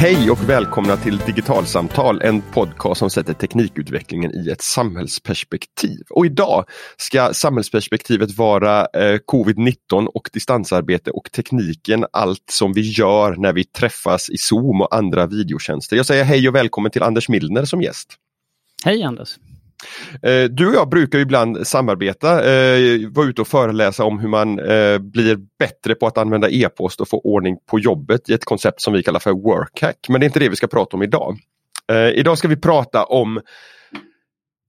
Hej och välkomna till Digitalsamtal, en podcast som sätter teknikutvecklingen i ett samhällsperspektiv. Och idag ska samhällsperspektivet vara eh, covid-19 och distansarbete och tekniken, allt som vi gör när vi träffas i Zoom och andra videotjänster. Jag säger hej och välkommen till Anders Milner som gäst. Hej Anders! Eh, du och jag brukar ibland samarbeta, eh, vara ute och föreläsa om hur man eh, blir bättre på att använda e-post och få ordning på jobbet i ett koncept som vi kallar för workhack. Men det är inte det vi ska prata om idag. Eh, idag ska vi prata om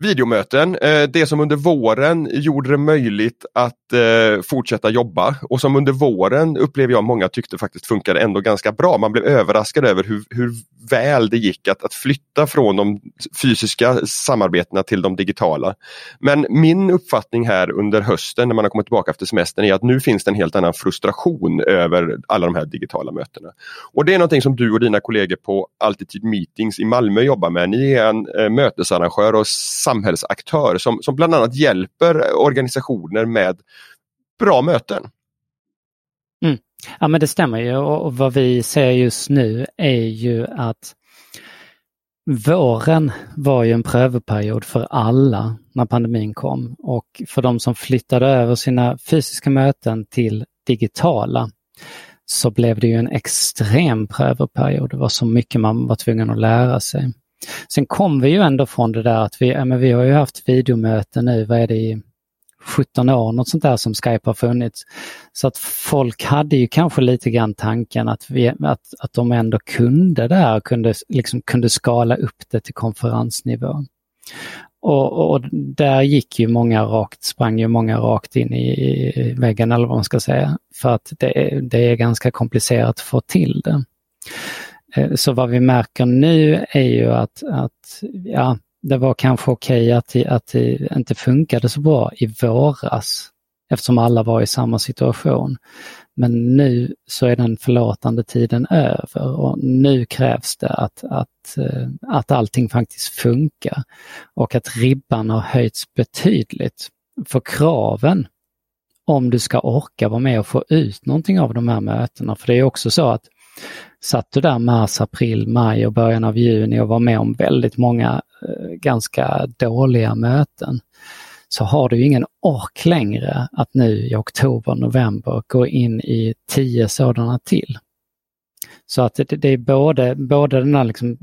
videomöten, eh, det som under våren gjorde det möjligt att eh, fortsätta jobba och som under våren upplever jag många tyckte faktiskt funkade ändå ganska bra. Man blev överraskad över hur, hur väl det gick att, att flytta från de fysiska samarbetena till de digitala. Men min uppfattning här under hösten när man har kommit tillbaka efter semestern är att nu finns det en helt annan frustration över alla de här digitala mötena. Och det är någonting som du och dina kollegor på Altitude Meetings i Malmö jobbar med. Ni är en eh, mötesarrangör och samhällsaktör som, som bland annat hjälper organisationer med bra möten. Mm. Ja men det stämmer ju och vad vi ser just nu är ju att Våren var ju en prövoperiod för alla när pandemin kom och för de som flyttade över sina fysiska möten till digitala så blev det ju en extrem prövoperiod. Det var så mycket man var tvungen att lära sig. Sen kom vi ju ändå från det där att vi, ja, men vi har ju haft videomöten nu, vad är det i 17 år, något sånt där som Skype har funnits. Så att folk hade ju kanske lite grann tanken att, vi, att, att de ändå kunde där, kunde, liksom, kunde skala upp det till konferensnivå. Och, och, där gick ju många rakt, sprang ju många rakt in i, i väggen eller vad man ska säga. För att det, det är ganska komplicerat att få till det. Eh, så vad vi märker nu är ju att, att ja, det var kanske okej okay att, det, att det inte funkade så bra i våras eftersom alla var i samma situation. Men nu så är den förlåtande tiden över och nu krävs det att, att, eh, att allting faktiskt funkar och att ribban har höjts betydligt. För kraven om du ska orka vara med och få ut någonting av de här mötena, för det är också så att satt du där mars, april, maj och början av juni och var med om väldigt många eh, ganska dåliga möten så har du ingen ork längre att nu i oktober, november gå in i tio sådana till. Så att det, är både, både den här liksom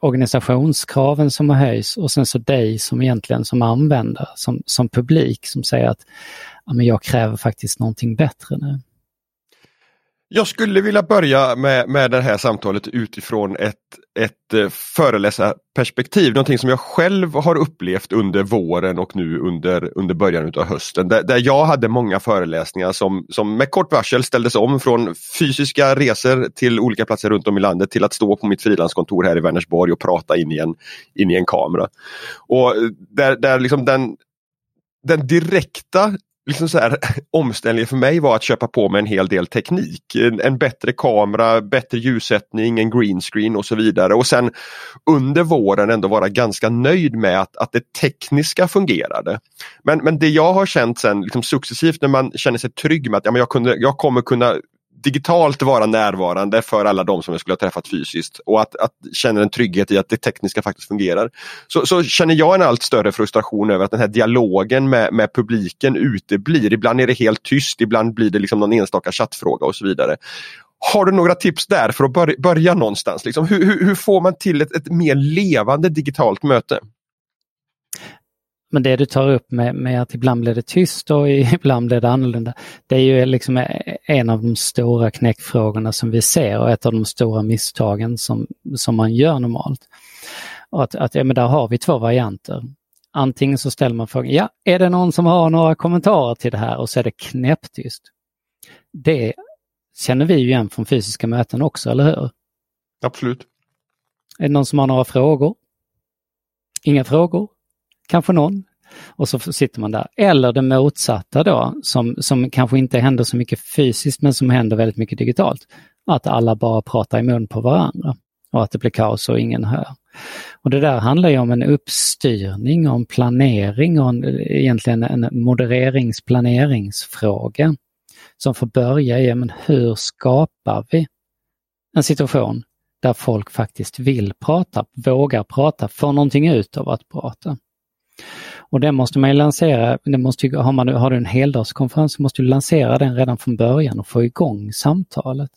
organisationskraven som har höjs och sen så dig som egentligen som användare, som, som publik som säger att ja, men jag kräver faktiskt någonting bättre nu. Jag skulle vilja börja med, med det här samtalet utifrån ett, ett eh, föreläsarperspektiv, någonting som jag själv har upplevt under våren och nu under, under början av hösten. Där, där jag hade många föreläsningar som, som med kort varsel ställdes om från fysiska resor till olika platser runt om i landet till att stå på mitt frilanskontor här i Vänersborg och prata in i en, in i en kamera. Och eh, där, där liksom den, den direkta liksom så här, omställningen för mig var att köpa på mig en hel del teknik. En, en, bättre kamera, bättre ljussättning, en greenscreen och så vidare. Och sen under våren ändå vara ganska nöjd med att, att det tekniska fungerade. Men, men det jag har känt sen liksom successivt när man känner sig trygg med att ja, men jag, kunde, jag kommer kunna digitalt vara närvarande för alla de som jag skulle ha träffat fysiskt och att, att känna en trygghet i att det tekniska faktiskt fungerar. Så, så känner jag en allt större frustration över att den här dialogen med, med publiken uteblir. Ibland är det helt tyst, ibland blir det liksom någon enstaka chattfråga och så vidare. Har du några tips där för att börja, börja någonstans? Liksom, hur, hur, hur får man till ett, ett mer levande digitalt möte? Men det du tar upp med, med, att ibland blir det tyst och ibland blir det annorlunda. Det är ju liksom en av de stora knäckfrågorna som vi ser och ett av de stora misstagen som, som man gör normalt. Och att, att ja, men där har vi två varianter. Antingen så ställer man frågan, ja, är det någon som har några kommentarer till det här? Och så är det knäpptyst. Det känner vi ju igen från fysiska möten också, eller hur? Absolut. Är det någon som har några frågor? Inga frågor? Kanske någon. Och så sitter man där. Eller det motsatta då, som, som kanske inte händer så mycket fysiskt men som händer väldigt mycket digitalt. Att alla bara pratar i mun på varandra och att det blir kaos och ingen hör. Och det där handlar ju om en uppstyrning, om planering och en, egentligen en modereringsplaneringsfråga som får börja i men hur skapar vi en situation där folk faktiskt vill prata, vågar prata, får någonting ut av att prata. Och det måste man ju lansera, det måste ju, har, man, har du en heldagskonferens så måste du lansera den redan från början och få igång samtalet.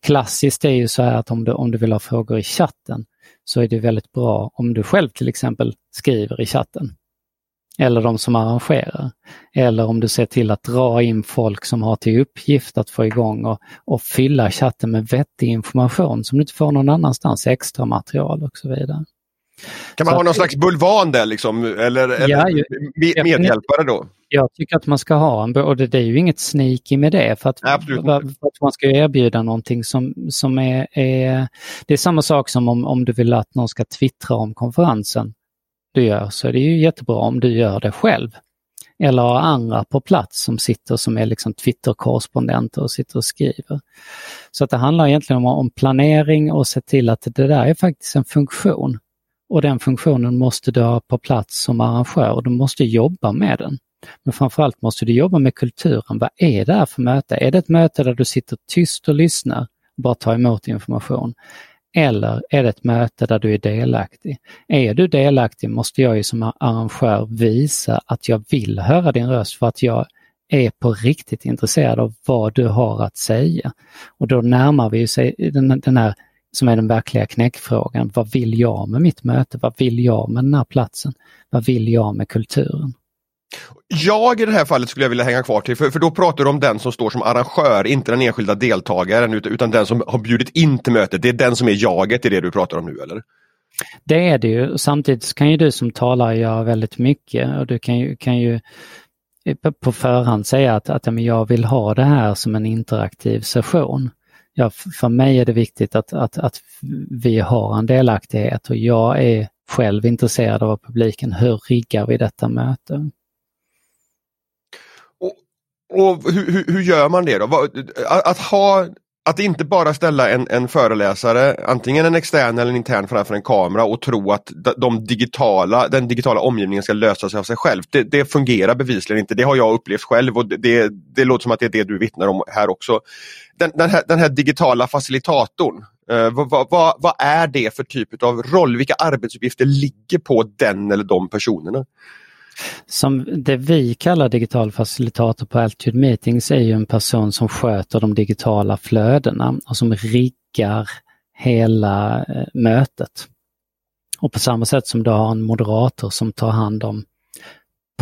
Klassiskt är ju så här att om du, om du vill ha frågor i chatten så är det väldigt bra om du själv till exempel skriver i chatten. Eller de som arrangerar. Eller om du ser till att dra in folk som har till uppgift att få igång och, och fylla chatten med vettig information som du inte får någon annanstans, extra material och så vidare. Kan man så ha någon att, slags bulvan där liksom, eller, eller ja, medhjälpare då? Jag tycker att man ska ha en, och det, det är ju inget sneaky med det för att, för, att man ska erbjuda någonting som, som är, är, Det är samma sak som om, om du vill att någon ska twittra om konferensen du gör så är det ju jättebra om du gör det själv. Eller har andra på plats som sitter som är liksom Twitter-korrespondenter och sitter och skriver. Så att det handlar egentligen om, om planering och se till att det där är faktiskt en funktion. Och den funktionen måste du ha på plats som arrangör och du måste jobba med den. Men framförallt måste du jobba med kulturen. Vad är det här för möte? Är det ett möte där du sitter tyst och lyssnar, bara tar emot information? Eller är det ett möte där du är delaktig? Är du delaktig måste jag ju som arrangör visa att jag vill höra din röst för att jag är på riktigt intresserad av vad du har att säga. Och då närmar vi oss den, den här som är den verkliga knäckfrågan. Vad vill jag med mitt möte? Vad vill jag med den här platsen? Vad vill jag med kulturen? Jag i det här fallet skulle jag vilja hänga kvar till, för, för då pratar du om den som står som arrangör, inte den enskilda deltagaren utan den som har bjudit in till mötet. Det är den som är jaget i det du pratar om nu eller? Det är det ju. Samtidigt kan ju du som talar göra väldigt mycket och du kan ju, kan ju på förhand säga att, att jag vill ha det här som en interaktiv session. Ja, för mig är det viktigt att, att, att vi har en delaktighet och jag är själv intresserad av publiken. Hur riggar vi detta möte? Och hur, hur, gör man det då? Att, ha, att inte bara ställa en, en föreläsare, antingen en extern eller en intern framför en kamera och tro att de digitala, den digitala omgivningen ska lösa sig av sig själv. Det, det fungerar bevisligen inte. Det har jag upplevt själv och det, det låter som att det är det du vittnar om här också. Den, den, här, den här, digitala facilitatorn, eh, vad, vad, vad är det för typ av roll? Vilka arbetsuppgifter ligger på den eller de personerna? Som det vi kallar digital facilitator på Altitude Meetings är ju en person som sköter de digitala flödena och som riggar hela eh, mötet. Och på samma sätt som du har en moderator som tar hand om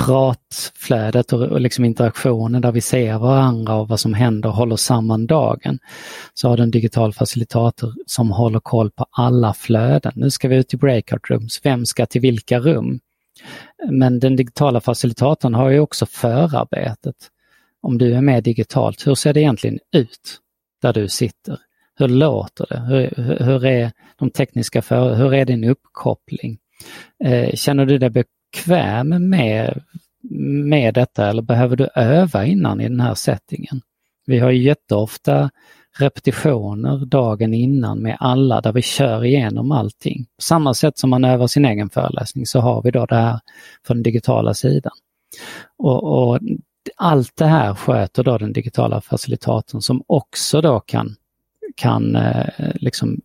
pratflödet och, och liksom interaktionen där vi ser varandra och vad som händer och håller samman dagen. Så har du en digital facilitator som håller koll på alla flöden. Nu ska vi ut i breakout rooms. Vem ska till vilka rum? Men den digitala facilitatorn har ju också förarbetet. Om du är med digitalt, hur ser det egentligen ut där du sitter? Hur låter det? Hur, hur är de tekniska för, hur är din uppkoppling? Eh, känner du dig bekväm med, med detta eller behöver du öva innan i den här settingen? Vi har ju jätteofta repetitioner dagen innan med alla där vi kör igenom allting. På samma sätt som man övar sin egen föreläsning så har vi då det här för den digitala sidan. Och, och allt det här sköter då den digitala facilitatorn som också då kan, kan eh, liksom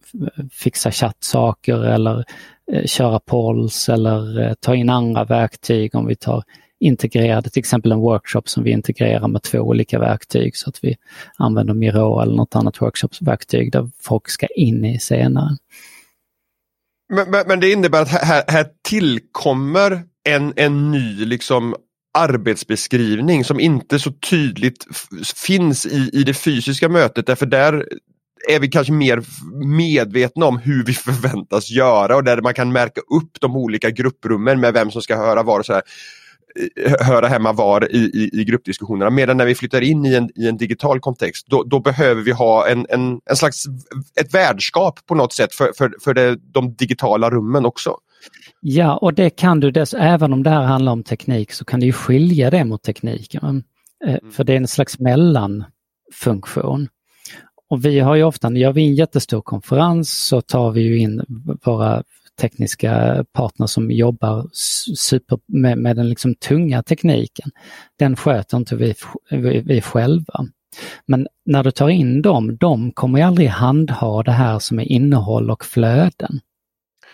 fixa chattsaker eller eh, köra polls eller eh, ta in andra verktyg om vi tar integrerade, till exempel en workshop som vi integrerar med två olika verktyg så att vi använder Miro eller något annat workshopsverktyg där folk ska in i senare. Men, men, men det innebär att här, här tillkommer en, en ny liksom arbetsbeskrivning som inte så tydligt finns i, i det fysiska mötet därför där är vi kanske mer medvetna om hur vi förväntas göra och där man kan märka upp de olika grupprummen med vem som ska höra var och så här höra hemma var i, i, i gruppdiskussionerna. Medan när vi flyttar in i en, i en digital kontext då, då behöver vi ha en, en, en slags ett värdskap på något sätt för, för, för det, de digitala rummen också. Ja, och det kan du, dess, även om det här handlar om teknik, så kan du skilja det mot tekniken. Eh, mm. För det är en slags mellanfunktion. Och vi har ju ofta, gör vi en jättestor konferens så tar vi ju in våra tekniska partner som jobbar super med, med den liksom tunga tekniken. Den sköter inte vi, vi, vi själva. Men när du tar in dem, de kommer ju aldrig handha det här som är innehåll och flöden.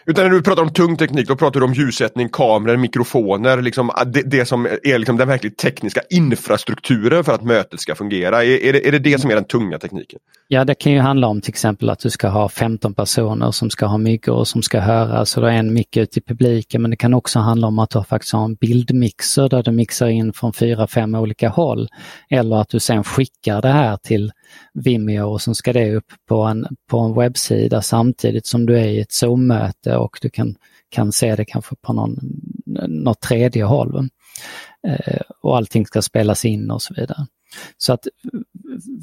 Utan när du pratar om tung teknik, då pratar du om ljussättning, kameror, mikrofoner, liksom ah, det, det som är liksom den verkligt tekniska infrastrukturen för att mötet ska fungera. Är, är, det, är det det som är den tunga tekniken? Ja, det kan ju handla om till exempel att du ska ha 15 personer som ska ha myggor och som ska höra, så du har en mick ute i publiken. Men det kan också handla om att du faktiskt har en bildmixer där du mixar in från fyra, fem olika håll. Eller att du sen skickar det här till Vimeo och sen ska det upp på en, på en webbsida samtidigt som du är i ett Zoom-möte och du kan, kan se det kanske på någon, något tredje håll. Eh, och allting ska spelas in och så vidare. Så att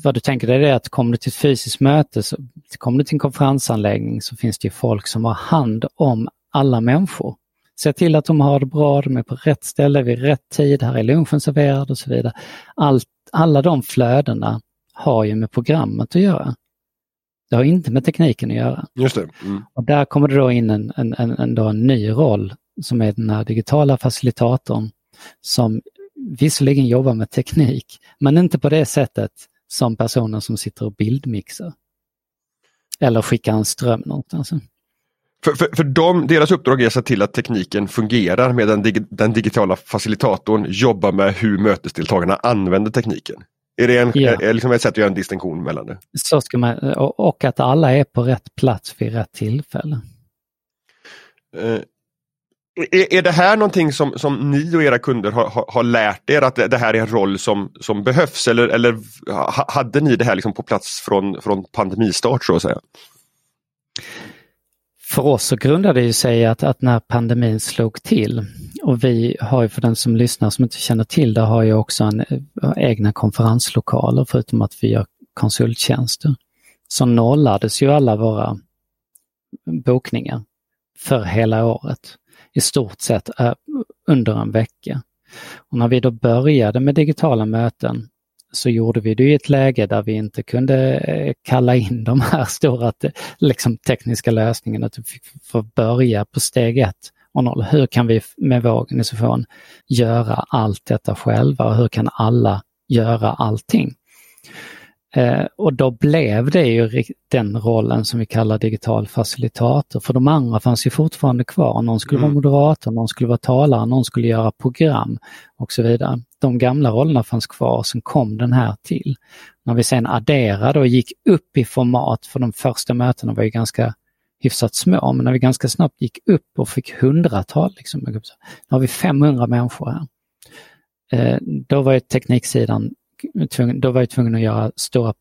vad du tänker dig är att kommer du till ett fysiskt möte, så kommer du till en konferensanläggning så finns det ju folk som har hand om alla människor. Se till att de har det bra, de är på rätt ställe vid rätt tid, här är lunchen serverad och så vidare. Allt, alla de flödena har ju med programmet att göra. Det har inte med tekniken att göra. Just det. Mm. Och där kommer det då in en, en, en, en, en ny roll som är den här digitala facilitatorn som visserligen jobbar med teknik, men inte på det sättet som personen som sitter och bildmixar. Eller skickar en ström någonstans. För, för, för dem, deras uppdrag är att se till att tekniken fungerar medan dig, den digitala facilitatorn jobbar med hur mötesdeltagarna använder tekniken. Är det en, ja. är, liksom ett sätt att göra en distinktion mellan det? Så ska man, och, att alla är på rätt plats vid rätt tillfälle. Uh, är, är det här någonting som, som ni och era kunder har, har, har lärt er att det, det, här är en roll som, som behövs eller, eller hade ni det här liksom på plats från, från pandemistart så att säga? För oss så grundade det sig att, att när pandemin slog till och vi har ju för den som lyssnar som inte känner till det har ju också en, eh, egna konferenslokaler förutom att vi gör konsulttjänster. Så nollades ju alla våra bokningar för hela året. I stort sett eh, under en vecka. Och när vi då började med digitala möten så gjorde vi det i ett läge där vi inte kunde eh, kalla in de här stora eh, liksom, tekniska lösningarna. Att vi fick börja på steg ett och noll. Hur kan vi med vår organisation göra allt detta själva och hur kan alla göra allting? Eh, och då blev det ju den rollen som vi kallar digital facilitator, för de andra fanns ju fortfarande kvar. Någon skulle mm. vara moderator, någon skulle vara talare, någon skulle göra program och så vidare. De gamla rollerna fanns kvar, sen kom den här till. När vi sen adderade och gick upp i format, för de första mötena var ju ganska hyfsat små, men när vi ganska snabbt gick upp och fick hundratal, liksom, nu har vi 500 människor här. Eh, då var ju tekniksidan då var jag tvungen att göra stora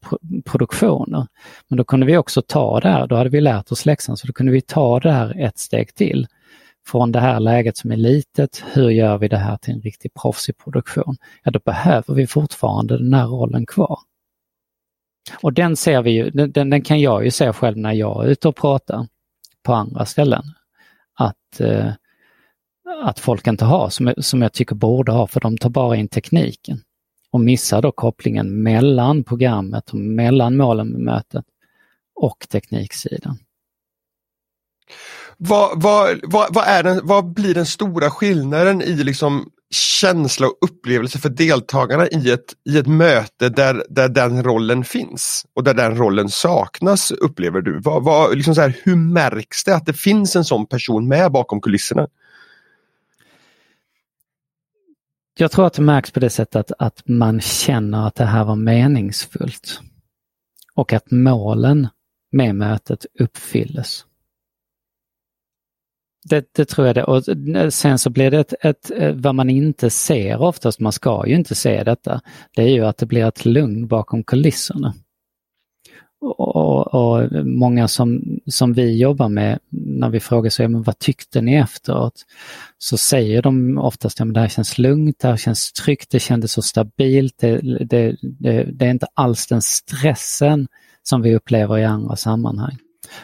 produktioner. Men då kunde vi också ta det här, då hade vi lärt oss läxan, så då kunde vi ta det här ett steg till. Från det här läget som är litet, hur gör vi det här till en riktig proffsig produktion? Ja, då behöver vi fortfarande den här rollen kvar. Och den ser vi ju, den, den kan jag ju se själv när jag är ute och pratar på andra ställen. Att, eh, att folk inte har, som, som jag tycker borde ha, för de tar bara in tekniken och missar då kopplingen mellan programmet och mellan målen med mötet och tekniksidan. Vad, vad, vad, vad, är den, vad blir den stora skillnaden i liksom känsla och upplevelse för deltagarna i ett, i ett möte där, där den rollen finns och där den rollen saknas upplever du? Vad, vad, liksom så här, hur märks det att det finns en sån person med bakom kulisserna? Jag tror att det märks på det sättet att, att man känner att det här var meningsfullt. Och att målen med mötet uppfylles. Det, det, tror jag det. Och sen så blir det ett, ett, vad man inte ser oftast, man ska ju inte se detta, det är ju att det blir ett lugn bakom kulisserna. Och, och, många som, som vi jobbar med, när vi frågar så, men vad tyckte ni efteråt? Så säger de oftast, att det här känns lugnt, det här känns tryggt, det kändes så stabilt, det, det, det, det är inte alls den stressen som vi upplever i andra sammanhang.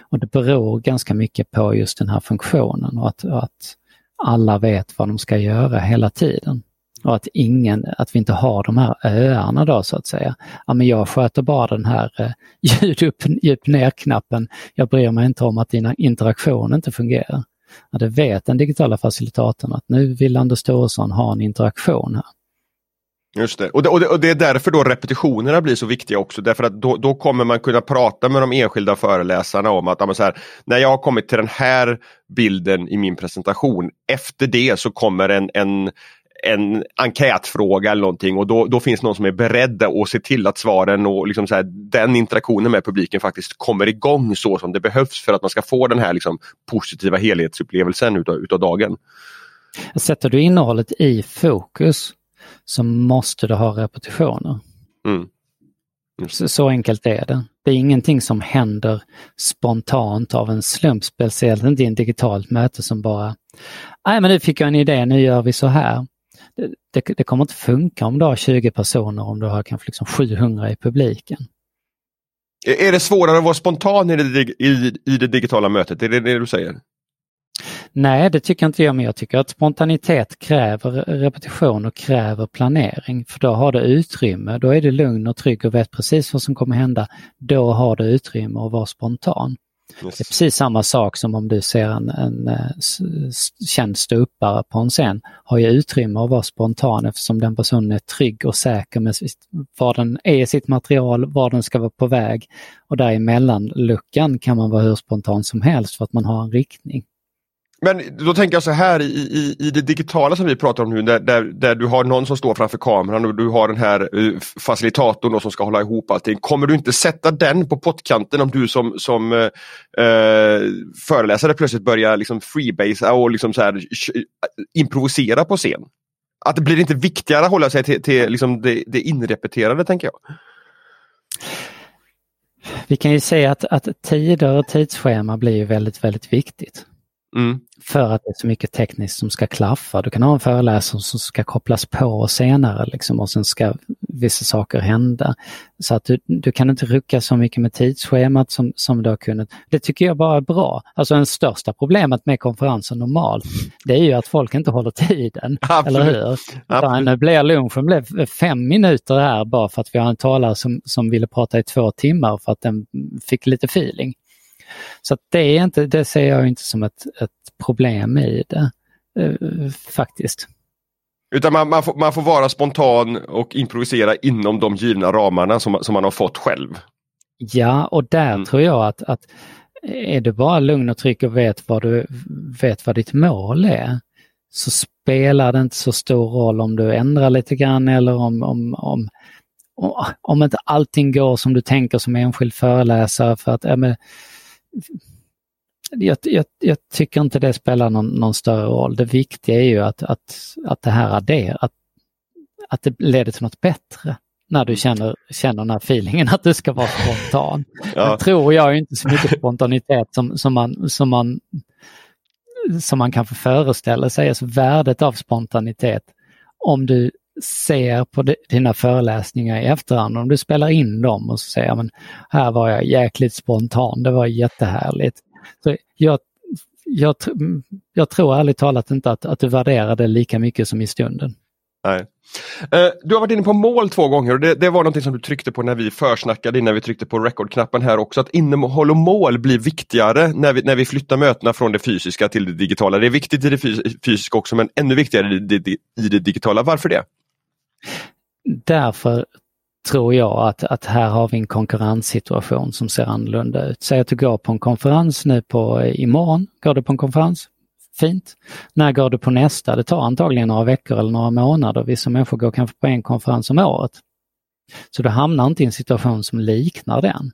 Och det beror ganska mycket på just den här funktionen och att, att alla vet vad de ska göra hela tiden. Och att ingen, att vi inte har de här öarna då så att säga. Ja men jag sköter bara den här eh, ljud upp, djup ner-knappen. Jag bryr mig inte om att dina interaktion inte fungerar. Ja, det vet den digitala facilitatorn att nu vill Anders Thoresson ha en interaktion här. Just det. Och, det, och, det, och det är därför då repetitionerna blir så viktiga också. Därför att då, då kommer man kunna prata med de enskilda föreläsarna om att så här, när jag har kommit till den här bilden i min presentation, efter det så kommer en, en, en enkätfråga eller någonting och då, då finns någon som är beredd att se till att svaren och liksom så här, den interaktionen med publiken faktiskt kommer igång så som det behövs för att man ska få den här liksom, positiva helhetsupplevelsen utav, utav dagen. Sätter du innehållet i fokus så måste du ha repetitioner. Mm. Så, så, enkelt är det. Det är ingenting som händer spontant av en slump, speciellt inte i ett digitalt möte som bara, nej men nu fick jag en idé, nu gör vi så här. Det, det, kommer inte funka om du har 20 personer om du har kanske liksom 700 i publiken. Är det svårare att vara spontan i det, i, i det digitala mötet? Är det det du säger? Nej, det tycker inte jag, men jag tycker att spontanitet kräver repetition och kräver planering. För då har du utrymme, då är du lugn och trygg och vet precis vad som kommer hända. Då har du utrymme att vara spontan. Yes. Det är precis samma sak som om du ser en, en, eh, en känd ståuppare på en scen, har ju utrymme att vara spontan eftersom den personen är trygg och säker med var den är i sitt material, var den ska vara på väg. Och däremellan luckan kan man vara hur spontan som helst för att man har en riktning. Men då tänker jag så här i, i, i det digitala som vi pratar om nu där, där, där, du har någon som står framför kameran och du har den här uh, facilitatorn som ska hålla ihop allting. Kommer du inte sätta den på pottkanten om du som, som uh, föreläsare plötsligt börjar liksom freebasea och liksom så här, improvisera på scen? Att det blir inte viktigare att hålla sig till, till liksom det, det inrepeterade tänker jag. Vi kan ju säga att, att tider och tidsschema blir väldigt, väldigt viktigt. Mm. För att det är så mycket tekniskt som ska klaffa. Du kan ha en föreläsare som ska kopplas på senare liksom, och sen ska vissa saker hända. Så att du, du kan inte rucka så mycket med tidsschemat som, som du har kunnat. Det tycker jag bara är bra. Alltså det största problemet med konferensen normalt, det är ju att folk inte håller tiden. Absolut. Eller hur? Absolut. Nu blir lunchen blev fem minuter här bara för att vi har en talare som, som ville prata i två timmar för att den fick lite feeling. Så det, är inte, det ser jag inte som ett, ett problem i det eh, faktiskt. Utan man, man, får, man får vara spontan och improvisera inom de givna ramarna som, som man har fått själv. Ja, och där mm. tror jag att, att är du bara lugn och trygg och vet vad, du, vet vad ditt mål är så spelar det inte så stor roll om du ändrar lite grann eller om, om, om, om inte allting går som du tänker som enskild föreläsare för att ja, men, jag, jag, jag, tycker inte det spelar någon, någon, större roll. Det viktiga är ju att, att, att det här adderar, att, att det leder till något bättre när du känner, känner den här feelingen att du ska vara spontan. Ja. Jag tror jag inte så mycket spontanitet som, som, man, som, man, som man kanske föreställer sig. Alltså värdet av spontanitet. Om du ser på dina föreläsningar i efterhand, om du spelar in dem och säger men här var jag jäkligt spontan, det var jättehärligt. Så jag, jag, mm, jag tror ärligt talat inte att, att du värderar det lika mycket som i stunden. Nej. Eh, du har varit inne på mål två gånger och det, det, var något som du tryckte på när vi försnackade innan vi tryckte på rekordknappen här också. Att innehåll och mål blir viktigare när vi, när vi flyttar mötena från det fysiska till det digitala. Det är viktigt i det fysiska också men ännu viktigare i det, i det digitala. Varför det? Därför tror jag att, att här har vi en konkurrenssituation som ser annorlunda ut. Säg att du går på en konferens nu på eh, imorgon, går du på en konferens? Fint. När går du på nästa? Det tar antagligen några veckor eller några månader. Vissa människor går kanske på en konferens om året. Så du hamnar inte i en situation som liknar den.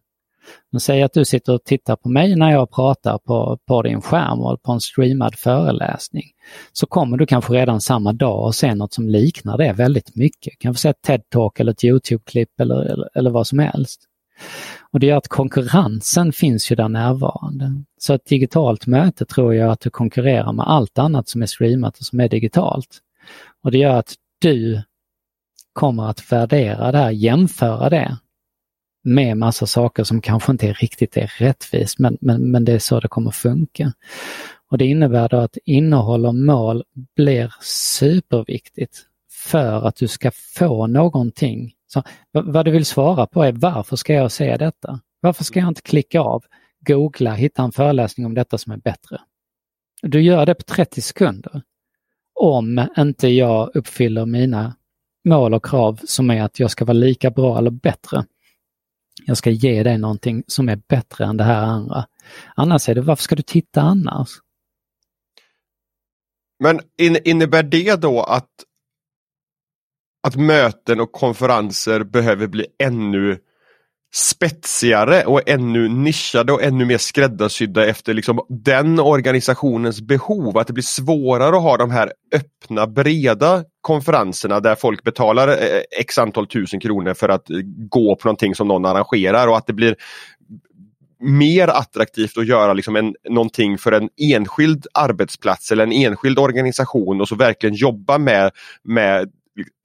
Men säg att du sitter och tittar på mig när jag pratar på, på din skärm och på en streamad föreläsning. Så kommer du kanske redan samma dag och se något som liknar det väldigt mycket. Kanske se ett TED-talk eller ett YouTube-klipp eller, eller, eller, vad som helst. Och det gör att konkurrensen finns ju där närvarande. Så ett digitalt möte tror jag att du konkurrerar med allt annat som är streamat och som är digitalt. Och det gör att du kommer att värdera det här, jämföra det med massa saker som kanske inte riktigt är rättvist men, men, men det är så det kommer funka. Och Det innebär då att innehåll och mål blir superviktigt för att du ska få någonting. Så, vad du vill svara på är varför ska jag se detta? Varför ska jag inte klicka av, googla, hitta en föreläsning om detta som är bättre? Du gör det på 30 sekunder. Om inte jag uppfyller mina mål och krav som är att jag ska vara lika bra eller bättre. Jag ska ge dig någonting som är bättre än det här andra. Annars är det, varför ska du titta annars? Men in, innebär det då att, att möten och konferenser behöver bli ännu spetsigare och ännu nischade och ännu mer skräddarsydda efter liksom den organisationens behov. Att det blir svårare att ha de här öppna breda konferenserna där folk betalar eh, x antal tusen kronor för att eh, gå på någonting som någon arrangerar och att det blir mer attraktivt att göra liksom en, någonting för en enskild arbetsplats eller en enskild organisation och så verkligen jobba med, med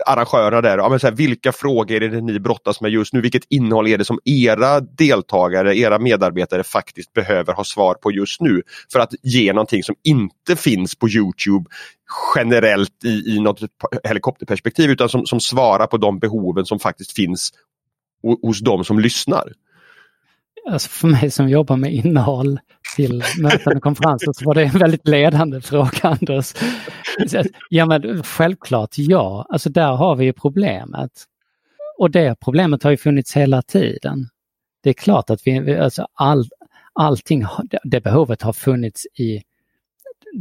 arrangörerna där. Ja, men så här, vilka frågor är det ni brottas med just nu? Vilket innehåll är det som era deltagare, era medarbetare faktiskt behöver ha svar på just nu? För att ge någonting som inte finns på Youtube generellt i, i något helikopterperspektiv utan som, som svarar på de behoven som faktiskt finns hos de som lyssnar alltså för mig som jobbar med innehåll till möten och konferenser så var det en väldigt ledande fråga Anders. Ja men självklart ja, alltså där har vi ju problemet. Och det problemet har ju funnits hela tiden. Det är klart att vi, alltså all, allting, det behovet har funnits i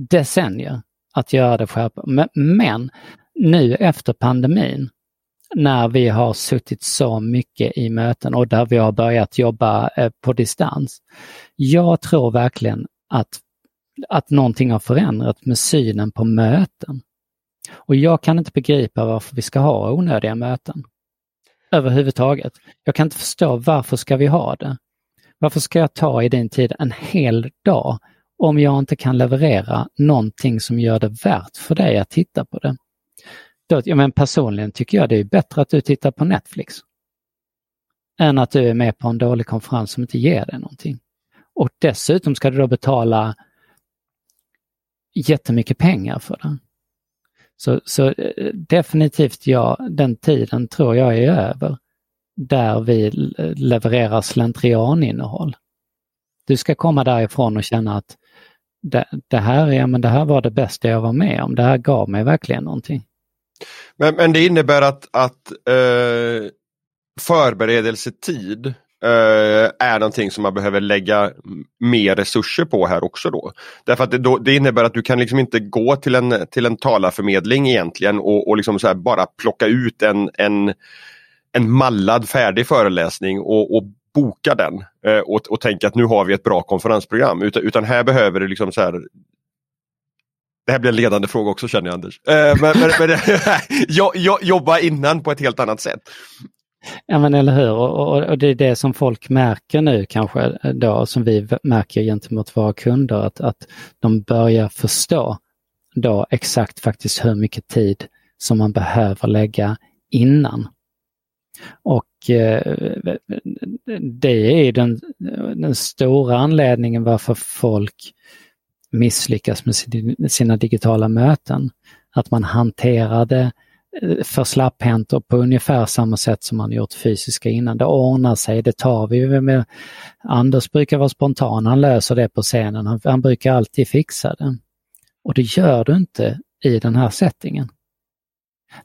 decennier att göra det skärpa. Men, men nu efter pandemin när vi har suttit så mycket i möten och där vi har börjat jobba eh, på distans. Jag tror verkligen att, att någonting har förändrat med synen på möten. Och jag kan inte begripa varför vi ska ha onödiga möten. Överhuvudtaget. Jag kan inte förstå varför ska vi ha det? Varför ska jag ta i din tid en hel dag om jag inte kan leverera någonting som gör det värt för dig att titta på det? Då, ja, men personligen tycker jag det är bättre att du tittar på Netflix. Än att du är med på en dålig konferens som inte ger dig någonting. Och dessutom ska du då betala jättemycket pengar för den. Så, så eh, definitivt ja, den tiden tror jag är över där vi levererar slentrianinnehåll. Du ska komma därifrån och känna att det, det, här, ja, men det här var det bästa jag var med om. Det här gav mig verkligen någonting. Men, men det innebär att, att eh, förberedelsetid eh, är någonting som man behöver lägga mer resurser på här också då. Därför att det, då, det innebär att du kan liksom inte gå till en, till en talarförmedling egentligen och, och liksom så bara plocka ut en, en, en mallad färdig föreläsning och, och boka den eh, och, och tänka att nu har vi ett bra konferensprogram. Utan, utan här behöver du liksom så här, det här blir en ledande fråga också känner jag Anders. Eh, men, men, men jag, jag, jobba innan på ett helt annat sätt. Ja men eller hur och, och, det är det som folk märker nu kanske eh, då som vi märker gentemot våra kunder att, att de börjar förstå då exakt faktiskt hur mycket tid som man behöver lägga innan. Och eh, det är den, den stora anledningen varför folk misslyckas med sina digitala möten. Att man hanterar det eh, för slapphänt och på ungefär samma sätt som man gjort fysiska innan. Det ordnar sig, det tar vi med. Anders brukar vara spontan, han löser det på scenen, han, han brukar alltid fixa det. Och det gör du inte i den här settingen.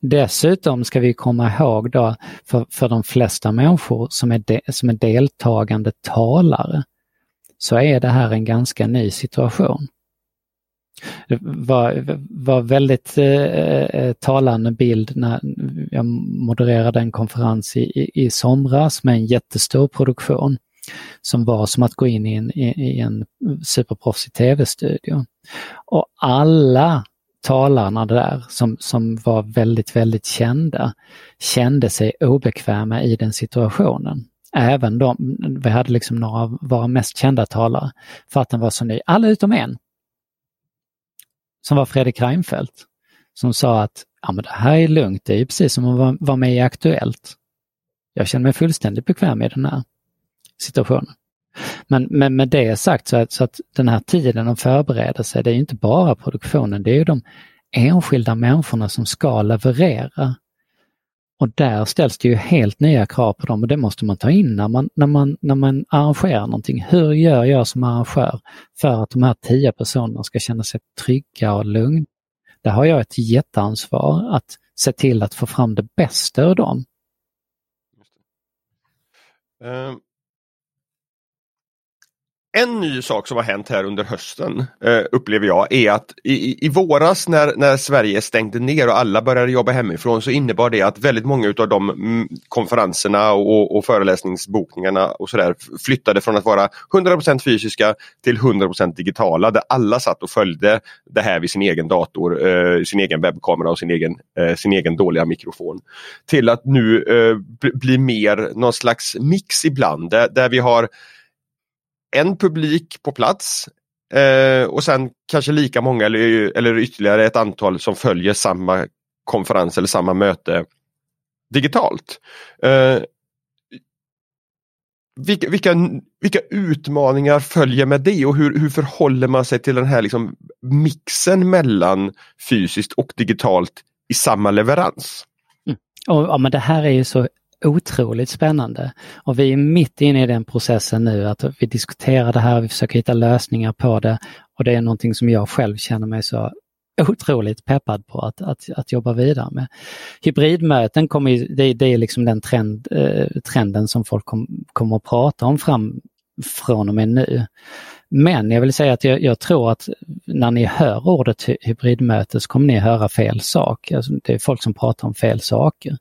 Dessutom ska vi komma ihåg då för, för de flesta människor som är, de, som är deltagande talare så är det här en ganska ny situation. Det var, var väldigt eh, eh, talande bild när jag modererade en konferens i, i, i somras med en jättestor produktion som var som att gå in i en, i, i en superproffsig tv-studio. Och alla talarna där som, som var väldigt, väldigt kända kände sig obekväma i den situationen. Även de, vi hade liksom några av våra mest kända talare för att den var så ny. Alla utom en som var Fredrik Reinfeldt, som sa att ja, men det här är lugnt, det är precis som att vara med i Aktuellt. Jag känner mig fullständigt bekväm i den här situationen. Men, men med det sagt så att, så att den här tiden att förbereda sig, det är inte bara produktionen, det är ju de enskilda människorna som ska leverera och där ställs det ju helt nya krav på dem och det måste man ta in när man, när man, när man arrangerar någonting. Hur gör jag som arrangör för att de här tio personerna ska känna sig trygga och lugna? Där har jag ett jätteansvar att se till att få fram det bästa ur dem. Um, en ny sak som har hänt här under hösten eh, upplever jag är att i, i våras när, när Sverige stängde ner och alla började jobba hemifrån så innebar det att väldigt många av de mm, konferenserna och, och föreläsningsbokningarna och sådär flyttade från att vara 100% fysiska till 100% digitala där alla satt och följde det här vid sin egen dator, eh, sin egen webbkamera och sin egen, eh, sin egen dåliga mikrofon. Till att nu eh, bli mer någon slags mix ibland där, där vi har en publik på plats eh, och sen kanske lika många eller, eller ytterligare ett antal som följer samma konferens eller samma möte digitalt. Eh, vilka, vilka, vilka, utmaningar följer med det och hur, hur förhåller man sig till den här liksom mixen mellan fysiskt och digitalt i samma leverans? Mm. Och, ja, men det här är ju så otroligt spännande. Och vi är mitt inne i den processen nu att vi diskuterar det här, vi försöker hitta lösningar på det och det är någonting som jag själv känner mig så otroligt peppad på att, att, att jobba vidare med. Hybridmöten kommer det, det är liksom den trend, eh, trenden som folk kom, kommer att prata om fram från och med nu. Men jag vill säga att jag, jag, tror att när ni hör ordet hybridmöte så kommer ni höra fel sak. Alltså, det är folk som pratar om fel saker.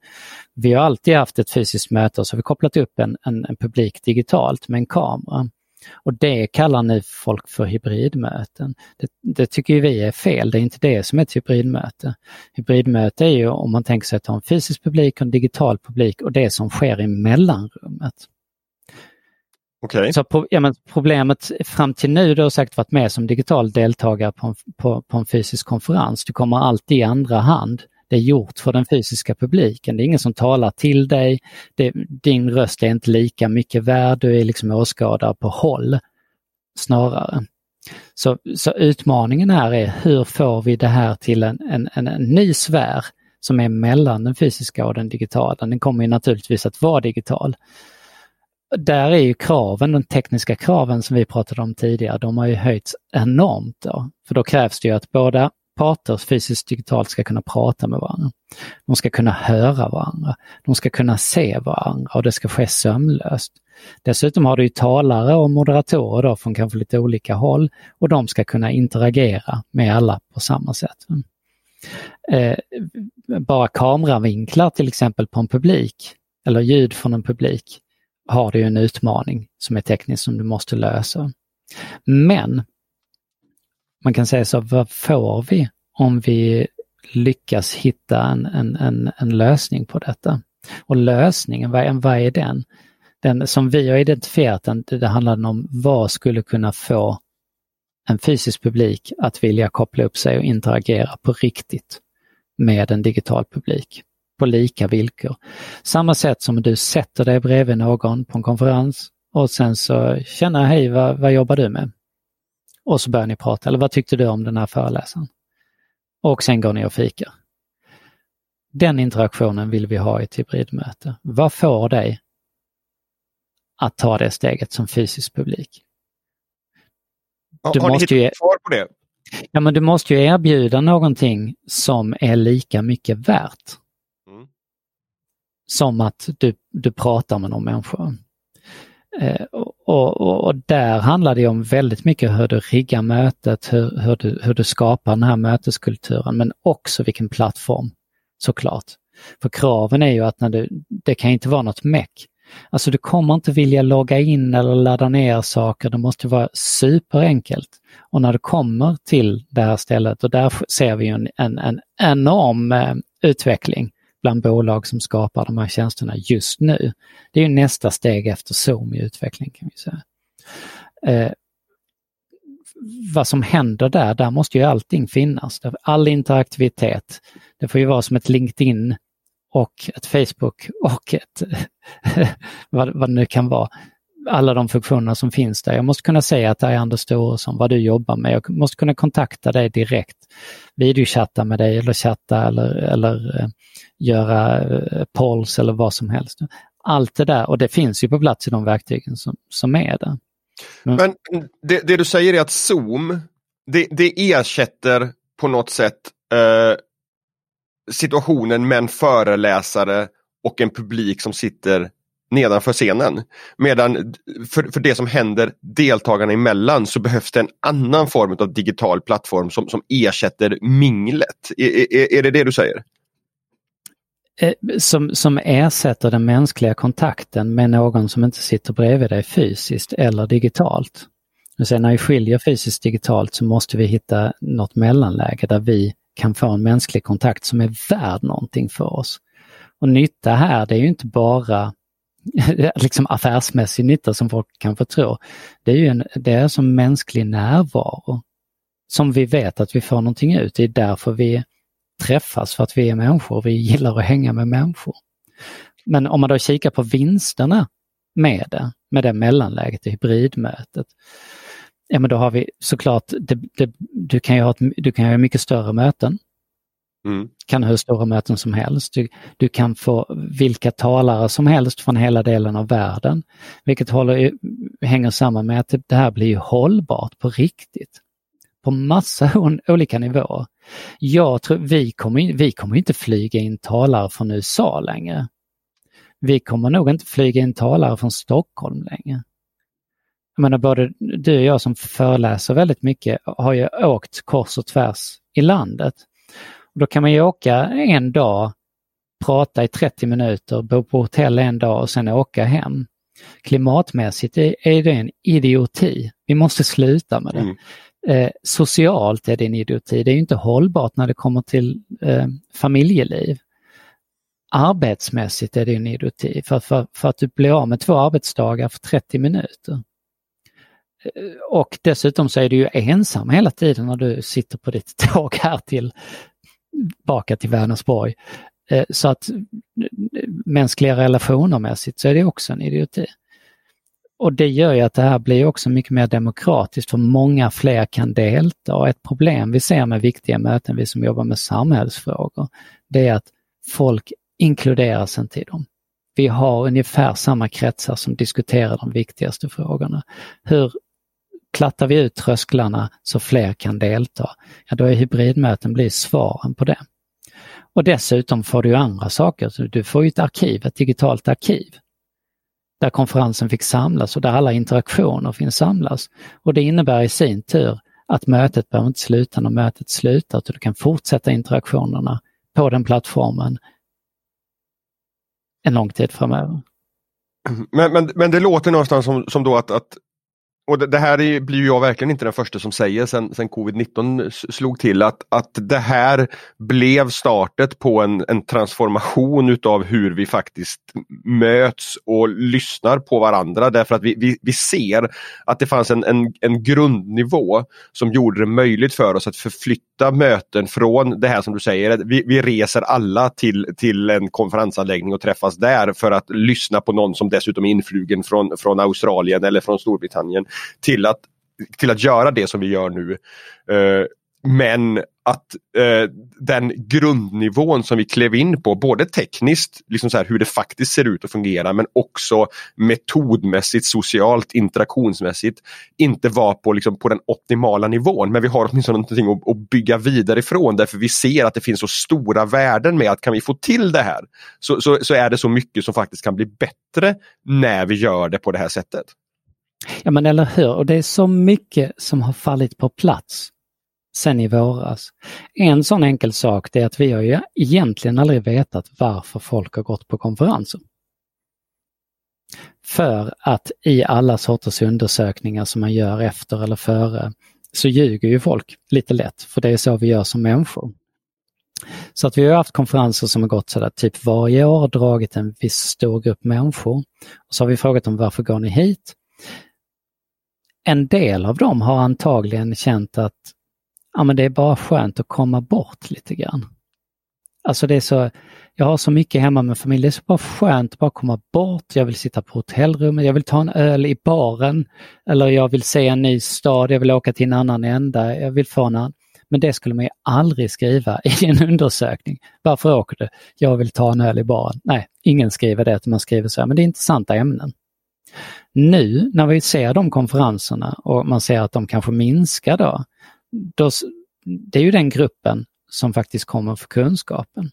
Vi har alltid haft ett fysiskt möte och så har vi kopplat upp en, en, en publik digitalt med en kamera. Och det kallar nu folk för hybridmöten. Det, det, tycker vi är fel, det är inte det som är ett hybridmöte. Hybridmöte är ju om man tänker sig att ha en fysisk publik och en digital publik och det som sker i mellanrummet. Okay. Så ja, men problemet fram till nu, du har säkert varit med som digital deltagare på en, på, på en fysisk konferens. Du kommer alltid i andra hand. Det är gjort för den fysiska publiken. Det är ingen som talar till dig. Det, din röst är inte lika mycket värd. Du är liksom åskådare på håll snarare. Så, så utmaningen här är hur får vi det här till en, en, en, en ny sfär som är mellan den fysiska och den digitala. Den kommer ju naturligtvis att vara digital där är ju kraven, de tekniska kraven som vi pratade om tidigare, de har ju höjts enormt. Då. För då krävs det ju att båda parter fysiskt digitalt ska kunna prata med varandra. De ska kunna höra varandra. De ska kunna se varandra och det ska ske sömlöst. Dessutom har du ju talare och moderatorer då från kanske lite olika håll och de ska kunna interagera med alla på samma sätt. Eh, bara kameravinklar till exempel på en publik eller ljud från en publik har du en utmaning som är teknisk som du måste lösa. Men man kan säga så, vad får vi om vi lyckas hitta en, en, en, en lösning på detta? Och lösningen, vad, vad är den? Den som vi har identifierat den, det handlar om vad skulle kunna få en fysisk publik att vilja koppla upp sig och interagera på riktigt med en digital publik på lika villkor. Samma sätt som du sätter dig bredvid någon på en konferens och sen så känner hej, vad, vad jobbar du med? Och så börjar ni prata, eller vad tyckte du om den här föreläsaren? Och sen går ni och fikar. Den interaktionen vill vi ha i ett hybridmöte. Vad får dig att ta det steget som fysisk publik? Du har måste ni hittat ju... svar på det? Ja, men du måste ju erbjuda någonting som är lika mycket värt som att du, du pratar med någon människa. Eh, och, och, och, där handlar det om väldigt mycket hur du riggar mötet, hur, hur, du, hur du skapar den här möteskulturen, men också vilken plattform såklart. För kraven är ju att när du, det kan inte vara något meck. Alltså du kommer inte vilja logga in eller ladda ner saker, det måste vara superenkelt. Och när du kommer till det här stället, och där ser vi en, en, en enorm eh, utveckling bland bolag som skapar de här tjänsterna just nu. Det är nästa steg efter Zoom i utveckling kan vi säga. Eh, vad som händer där, där måste ju allting finnas. All interaktivitet. Det får ju vara som ett LinkedIn och ett Facebook och ett vad, vad det nu kan vara. Alla de funktioner som finns där. Jag måste kunna säga att det är Anders Storesson, vad du jobbar med. Jag måste kunna kontakta dig direkt. Videochatta med dig eller chatta eller, eller eh, göra eh, polls eller vad som helst. Allt det där och det finns ju på plats i de verktygen som, som är där. Men, Men det, det, du säger är att Zoom, det, det ersätter på något sätt eh, situationen med en föreläsare och en publik som sitter nedanför scenen. Medan för, för det som händer deltagarna emellan så behövs det en annan form av digital plattform som, som ersätter minglet. Är, e, är det det du säger? Eh, som, som ersätter den mänskliga kontakten med någon som inte sitter bredvid dig fysiskt eller digitalt. Sen när vi skiljer fysiskt digitalt så måste vi hitta något mellanläge där vi kan få en mänsklig kontakt som är värd någonting för oss. Och nytta här, det är ju inte bara liksom affärsmässig nytta som folk kan få tro. Det är ju en, det är som mänsklig närvaro som vi vet att vi får någonting ut. Det är därför vi träffas, för att vi är människor. Vi gillar att hänga med människor. Men om man då kikar på vinsterna med det, med det mellanläget i hybridmötet, ja men då har vi såklart, det, det, du kan ju ha, ett, du kan ha mycket större möten. Mm. Kan ha hur stora möten som helst. Du, du, kan få vilka talare som helst från hela delen av världen. Vilket håller, hänger samman med att det här blir hållbart på riktigt. På massa olika nivåer. Jag tror, vi kommer, vi kommer inte flyga in talare från USA längre. Vi kommer nog inte flyga in talare från Stockholm längre. Jag menar både du och jag som föreläser väldigt mycket har ju åkt kors och tvärs i landet. Då kan man ju åka en dag, prata i 30 minuter, bo på hotell en dag och sen åka hem. Klimatmässigt är det en idioti. Vi måste sluta med det. Mm. Eh, socialt är det en idioti. Det är inte hållbart när det kommer till eh, familjeliv. Arbetsmässigt är det en idioti för, för, för att du blir av med två arbetsdagar för 30 minuter. Eh, och dessutom så är du ju ensam hela tiden när du sitter på ditt tåg här till tillbaka till Vänersborg. Eh, så att eh, mänskliga relationer mässigt så är det också en idioti. Och det gör ju att det här blir också mycket mer demokratiskt för många fler kan delta. Och ett problem vi ser med viktiga möten, vi som jobbar med samhällsfrågor, det är att folk inkluderas inte i dem. Vi har ungefär samma kretsar som diskuterar de viktigaste frågorna. Hur plattar vi ut trösklarna så fler kan delta, ja då är hybridmöten blir svaren på det. Och dessutom får du andra saker. Du får ett arkiv, ett digitalt arkiv där konferensen fick samlas och där alla interaktioner finns samlas. Och det innebär i sin tur att mötet behöver inte sluta när mötet slutar, utan du kan fortsätta interaktionerna på den plattformen en lång tid framöver. Mm. Men, men, men det låter någonstans som, som då att, att och det, det här är, blir jag verkligen inte den första som säger sen, sen covid-19 slog till att, att det här blev startet på en, en transformation utav hur vi faktiskt möts och lyssnar på varandra. Därför att vi, vi, vi ser att det fanns en, en, en grundnivå som gjorde det möjligt för oss att förflytta möten från det här som du säger, vi, vi reser alla till, till en konferensanläggning och träffas där för att lyssna på någon som dessutom är influgen från, från Australien eller från Storbritannien till att, till att göra det som vi gör nu. Eh, men att eh, den grundnivån som vi klev in på, både tekniskt, liksom så här, hur det faktiskt ser ut och fungerar, men också metodmässigt, socialt, interaktionsmässigt, inte var på, liksom, på den optimala nivån. Men vi har åtminstone någonting att, att bygga vidare ifrån därför vi ser att det finns så stora värden med att kan vi få till det här så, så, så är det så mycket som faktiskt kan bli bättre när vi gör det på det här sättet. Ja men eller hur, och det är så mycket som har fallit på plats sen i våras. En sån enkel sak är att vi har ju egentligen aldrig vetat varför folk har gått på konferenser. För att i alla sorters undersökningar som man gör efter eller före så ljuger ju folk lite lätt, för det är så vi gör som människor. Så att vi har haft konferenser som har gått sådär typ varje år, dragit en viss stor grupp människor. Och så har vi frågat dem varför går ni hit? En del av dem har antagligen känt att ja, men det är bara skönt att komma bort lite grann. Alltså det är så, jag har så mycket hemma med familj, det är så bara skönt att bara komma bort. Jag vill sitta på hotellrummet, jag vill ta en öl i baren eller jag vill se en ny stad, jag vill åka till en annan ända, jag vill få en annan. Men det skulle man ju aldrig skriva i en undersökning. Varför åker du? Jag vill ta en öl i baren. Nej, ingen skriver det, utan man skriver så här, men det är intressanta ämnen. Nu när vi ser de konferenserna och man ser att de kanske minskar då, då det är ju den gruppen som faktiskt kommer för kunskapen.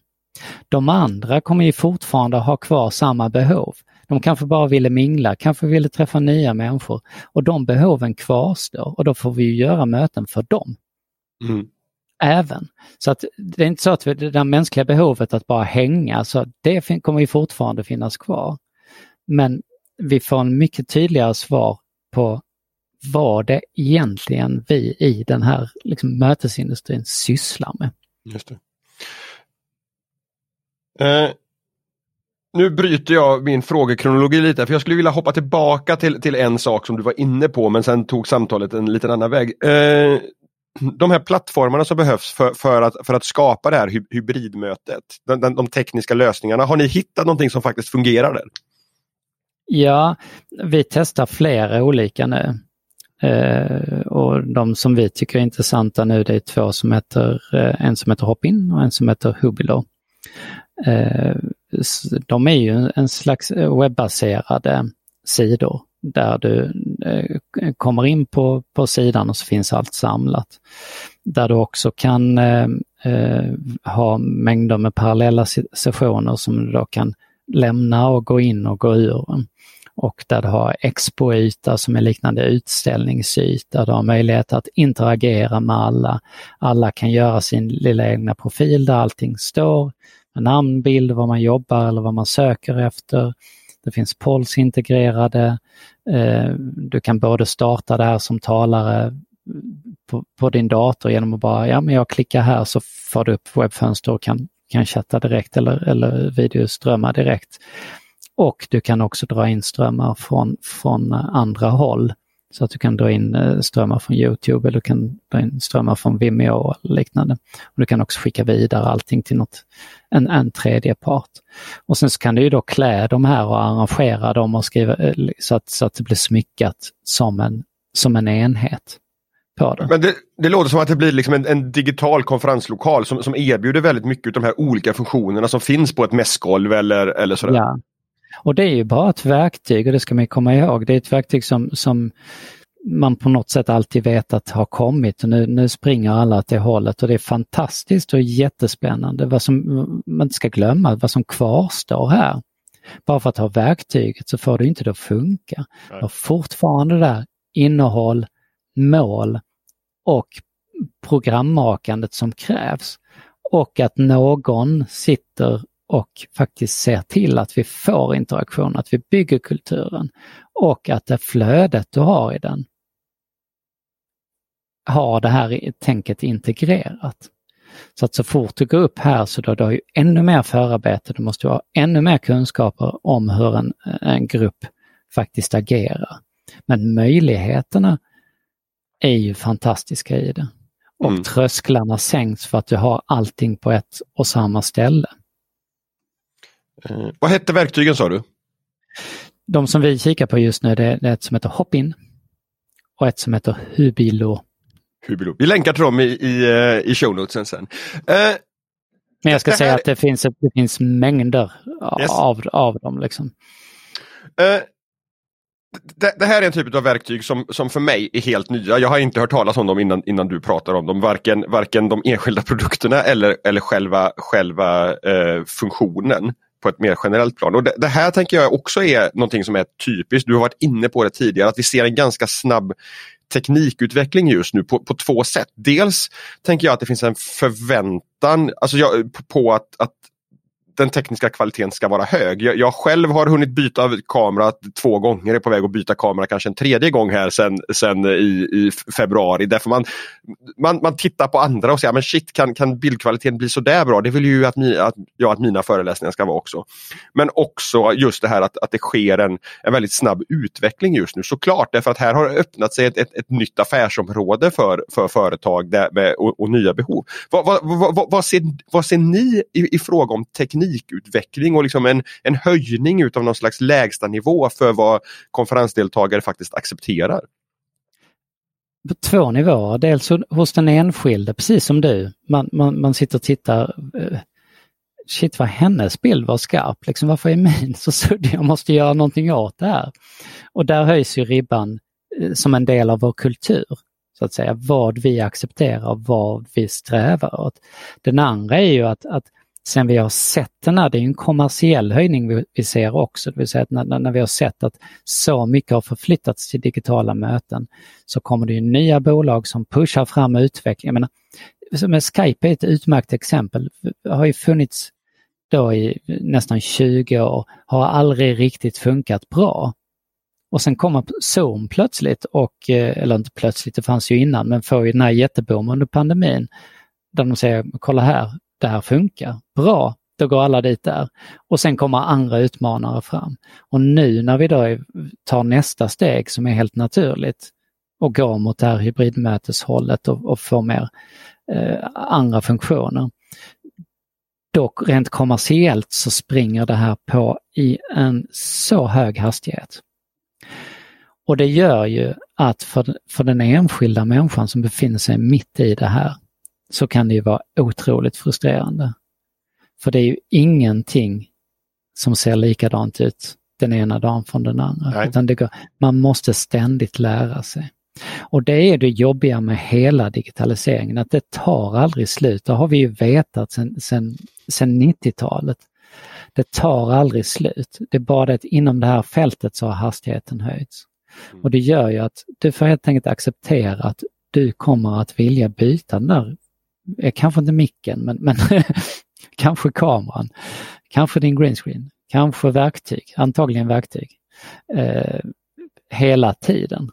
De andra kommer ju fortfarande ha kvar samma behov. De kanske bara ville mingla, kanske ville träffa nya människor och de behoven kvarstår och då får vi göra möten för dem. Mm. Även. Så att det är inte så att det där mänskliga behovet att bara hänga, så det kommer ju fortfarande finnas kvar. Men vi får en mycket tydligare svar på vad det egentligen vi i den här liksom, mötesindustrin sysslar med. Just eh, nu bryter jag min frågekronologi lite för jag skulle vilja hoppa tillbaka till, till en sak som du var inne på men sen tog samtalet en liten annan väg. Eh, de här plattformarna som behövs för, för, att, för att skapa det här hybridmötet, de, den, de tekniska lösningarna, har ni hittat någonting som faktiskt fungerar där? Ja, vi testar flera olika nu. Eh, och de som vi tycker är intressanta nu det är två som heter, eh, en som heter Hopin och en som heter Hubilo. Eh, de är ju en slags webbaserade sidor där du eh, kommer in på, på sidan och så finns allt samlat. Där du också kan eh, eh ha mängder med parallella sessioner som du då kan lämna och gå in och gå ur. Och där du har expoyta som är liknande utställningsyta. Du har möjlighet att interagera med alla. Alla kan göra sin lilla egna profil där allting står. Med namn, bild, vad man jobbar eller vad man söker efter. Det finns polls integrerade. Eh, du kan både starta det här som talare på, på, din dator genom att bara, ja men jag klickar här så får du upp webbfönster och kan, kan chatta direkt eller, eller videoströmmar direkt. Och du kan också dra in strömmar från, från andra håll. Så att du kan dra in eh, strömmar från Youtube eller du kan dra in strömmar från Vimeo och liknande. Och du kan också skicka vidare allting till något, en, en tredje part. Och sen så kan du ju då klä de här och arrangera dem och skriva eh, så att, så att det blir smyckat som en, som en enhet. På det. Men det, det låter som att det blir liksom en, en, digital konferenslokal som, som erbjuder väldigt mycket av de här olika funktionerna som finns på ett mässgolv eller, eller sådär. Ja, och det är ju bara ett verktyg och det ska man komma ihåg. Det är ett verktyg som, som man på något sätt alltid vet att har kommit och nu, nu springer alla åt det hållet och det är fantastiskt och jättespännande. Vad som man inte ska glömma, vad som kvarstår här. Bara för att ha verktyget så får det inte det att funka. Du har fortfarande där innehåll, mål och programmakandet som krävs. Och att någon sitter och faktiskt ser till att vi får interaktion, att vi bygger kulturen och att det flödet du har i den har det här tänket integrerat. Så att så fort du går upp här så då, du har du ännu mer förarbete, du måste ha ännu mer kunskaper om hur en, en grupp faktiskt agerar. Men möjligheterna är ju fantastiska i det. Och mm. trösklarna sänks för att du har allting på ett och samma ställe. Eh, vad hette verktygen sa du? De som vi kikar på just nu det är ett som heter Hopin och ett som heter Hubilo. Hubilo. Vi länkar till dem i, i, eh, i show notesen sen. Eh, Men jag ska säga här... att det finns, det finns mängder yes. av, av dem. Liksom. Eh, det, det, här är en typ av verktyg som, som för mig är helt nya. Jag har inte hört talas om dem innan, innan du pratar om dem. Varken, varken de enskilda produkterna eller, eller själva, själva eh, funktionen på ett mer generellt plan. Och det, det, här tänker jag också är någonting som är typiskt. Du har varit inne på det tidigare att vi ser en ganska snabb teknikutveckling just nu på, på två sätt. Dels tänker jag att det finns en förväntan alltså jag, på, på att, att den tekniska kvaliteten ska vara hög. Jag, jag själv har hunnit byta kamera två gånger, är på väg att byta kamera kanske en tredje gång här sen, sen i, i februari. Därför man, man, man tittar på andra och säger men shit kan, kan bildkvaliteten bli så där bra? Det vill ju att, mi, att, ja, att mina föreläsningar ska vara också. Men också just det här att, att det sker en, en väldigt snabb utveckling just nu såklart därför att här har öppnat sig ett, ett, ett nytt affärsområde för, för företag där med, och, och nya behov. Vad, vad, vad, vad, ser, vad ser ni i, i fråga om teknik teknikutveckling och liksom en, en höjning utav någon slags lägsta nivå för vad konferensdeltagare faktiskt accepterar. På två nivåer, dels hos den enskilde, precis som du. Man, man, man sitter och tittar eh, shit vad hennes bild var skarp, liksom, varför är min så suddig? Jag måste göra någonting åt det här. Och där höjs ju ribban eh, som en del av vår kultur, så att säga, vad vi accepterar, vad vi strävar åt. Den andra är ju att, att sen vi har sett den här, det är en kommersiell höjning vi, vi ser också, det vill säga att när, när, vi har sett att så mycket har förflyttats till digitala möten så kommer det ju nya bolag som pushar fram utvecklingen. Jag menar, med Skype är ett utmärkt exempel. Det har ju funnits då i nästan 20 år, har aldrig riktigt funkat bra. Och sen kommer Zoom plötsligt och, eh, eller inte plötsligt, det fanns ju innan, men får ju den här jätteboomen under pandemin. Där de säger, kolla här, det här funkar. Bra, då går alla dit där. Och sen kommer andra utmanare fram. Och nu när vi då tar nästa steg som är helt naturligt och går mot det här hybridmöteshållet och, och får mer eh, andra funktioner. Dock rent kommersiellt så springer det här på i en så hög hastighet. Och det gör ju att för, för den enskilda människan som befinner sig mitt i det här så kan det ju vara otroligt frustrerande. För det är ju ingenting som ser likadant ut den ena dagen från den andra. Går, man måste ständigt lära sig. Och det är det jobbiga med hela digitaliseringen, att det tar aldrig slut. Det har vi ju vetat sedan sen, sen 90-talet. Det tar aldrig slut. Det är bara det att inom det här fältet så har hastigheten höjts. Mm. Och det gör ju att du får helt enkelt acceptera att du kommer att vilja byta den där, Eh, kanske inte micken, men, men kanske kameran, kanske din greenscreen, kanske verktyg, antagligen verktyg, eh, hela tiden.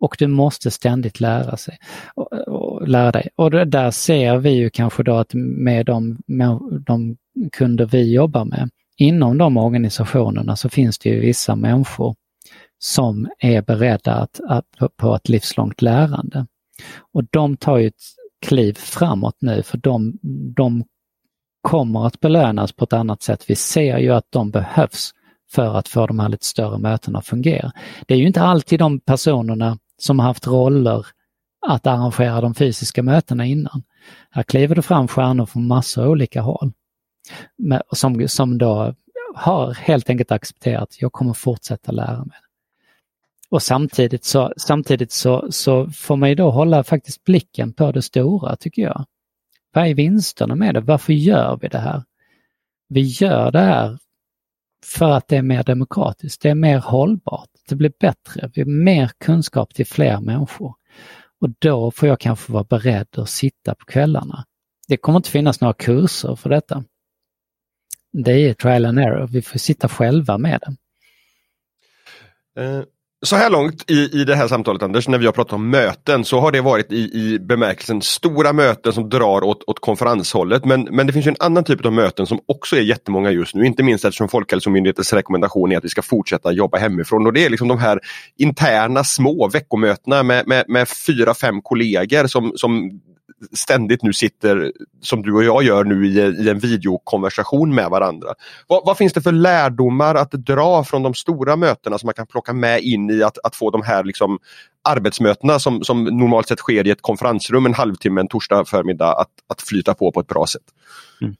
Och du måste ständigt lära sig och, och lära dig. Och där ser vi ju kanske då att med de, med de kunder vi jobbar med, inom de organisationerna så finns det ju vissa människor som är beredda att, att, på ett livslångt lärande. Och de tar ju ett kliv framåt nu för de, de kommer att belönas på ett annat sätt. Vi ser ju att de behövs för att få de här lite större mötena att fungera. Det är ju inte alltid de personerna som har haft roller att arrangera de fysiska mötena innan. Här kliver det fram stjärnor från massor av olika håll. Som, som då har helt enkelt accepterat, jag kommer fortsätta lära mig. Och samtidigt så, samtidigt så, så får man ju då hålla faktiskt blicken på det stora tycker jag. Vad är vinsterna med det? Varför gör vi det här? Vi gör det här för att det är mer demokratiskt, det är mer hållbart, det blir bättre, vi har mer kunskap till fler människor. Och då får jag kanske vara beredd att sitta på kvällarna. Det kommer inte finnas några kurser för detta. Det är trial and error, vi får sitta själva med det. Uh så här långt i, i det här samtalet Anders, när vi har pratat om möten så har det varit i, i bemärkelsen stora möten som drar åt, åt konferenshållet. Men, men det finns en annan typ av möten som också är jättemånga just nu, inte minst eftersom Folkhälsomyndighetens rekommendation är att vi ska fortsätta jobba hemifrån. Och det är liksom de här interna små veckomötena med, med, med fyra, fem kollegor som, som ständigt nu sitter, som du och jag gör nu, i, i en videokonversation med varandra. Vad, vad, finns det för lärdomar att dra från de stora mötena som man kan plocka med in i att, att få de här liksom, arbetsmötena som, som normalt sett sker i ett konferensrum en halvtimme en torsdag förmiddag att, att flyta på på ett bra sätt? Mm.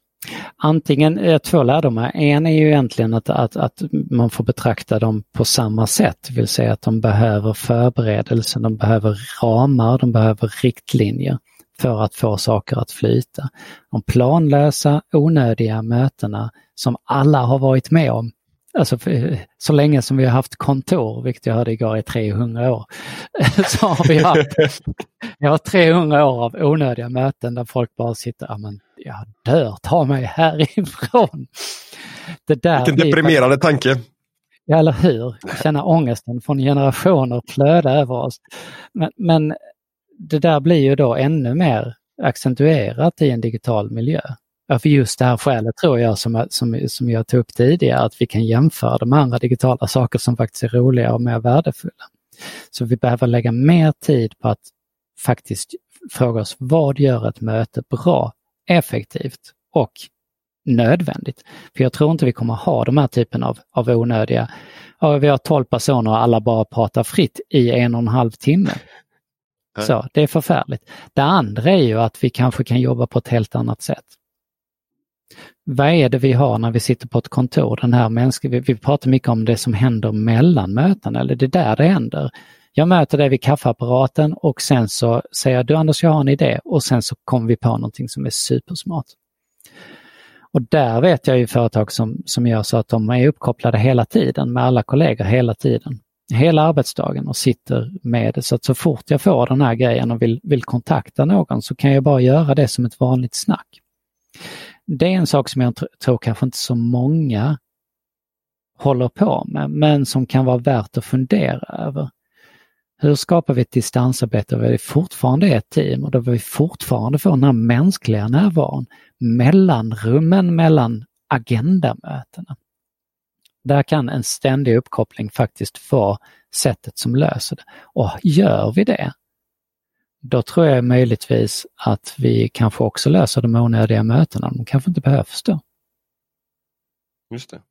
Antingen eh, två lärdomar. En är ju egentligen att, att, att man får betrakta dem på samma sätt, det vill säga att de behöver förberedelse, de behöver ramar, de behöver riktlinjer för att få saker att flyta. De planlösa, onödiga mötena som alla har varit med om. Alltså så länge som vi har haft kontor, vilket jag hörde igår i 300 år, så har vi haft jag har 300 år av onödiga möten där folk bara sitter, ja men jag dör, ta mig härifrån. Det där Vilken deprimerande tanke. Ja, eller hur? Känna ångesten från generationer flöda över oss. Men, men det där blir ju då ännu mer accentuerat i en digital miljö. För just det här skälet tror jag som, som, som jag tog upp tidigare, att vi kan jämföra de andra digitala saker som faktiskt är roliga och mer värdefulla. Så vi behöver lägga mer tid på att faktiskt fråga oss vad gör ett möte bra, effektivt och nödvändigt. För jag tror inte vi kommer ha de här typen av, av onödiga, ja, vi har tolv personer och alla bara pratar fritt i en och en halv timme. Så, det är förfärligt. Det andra är ju att vi kanske kan jobba på ett helt annat sätt. Vad är det vi har när vi sitter på ett kontor? Den här mänskliga, vi, vi pratar mycket om det som händer mellan möten, eller det är där det händer. Jag möter dig vid kaffeapparaten och sen så säger jag, du Anders, jag har en idé och sen så kommer vi på någonting som är supersmart. Och där vet jag ju företag som, som gör så att de är uppkopplade hela tiden med alla kollegor hela tiden. Hela arbetsdagen och sitter med det. Så att så fort jag får den här grejen och vill, vill kontakta någon så kan jag bara göra det som ett vanligt snack. Det är en sak som jag tror kanske inte så många håller på med, men som kan vara värt att fundera över. Hur skapar vi ett distansarbete där vi fortfarande är ett team och där vi fortfarande får den här mänskliga närvaron, mellanrummen mellan agendamötena. Där kan en ständig uppkoppling faktiskt vara sättet som löser det. Och gör vi det, då tror jag möjligtvis att vi kanske också löser de onödiga mötena. De kanske inte behövs då. Just det.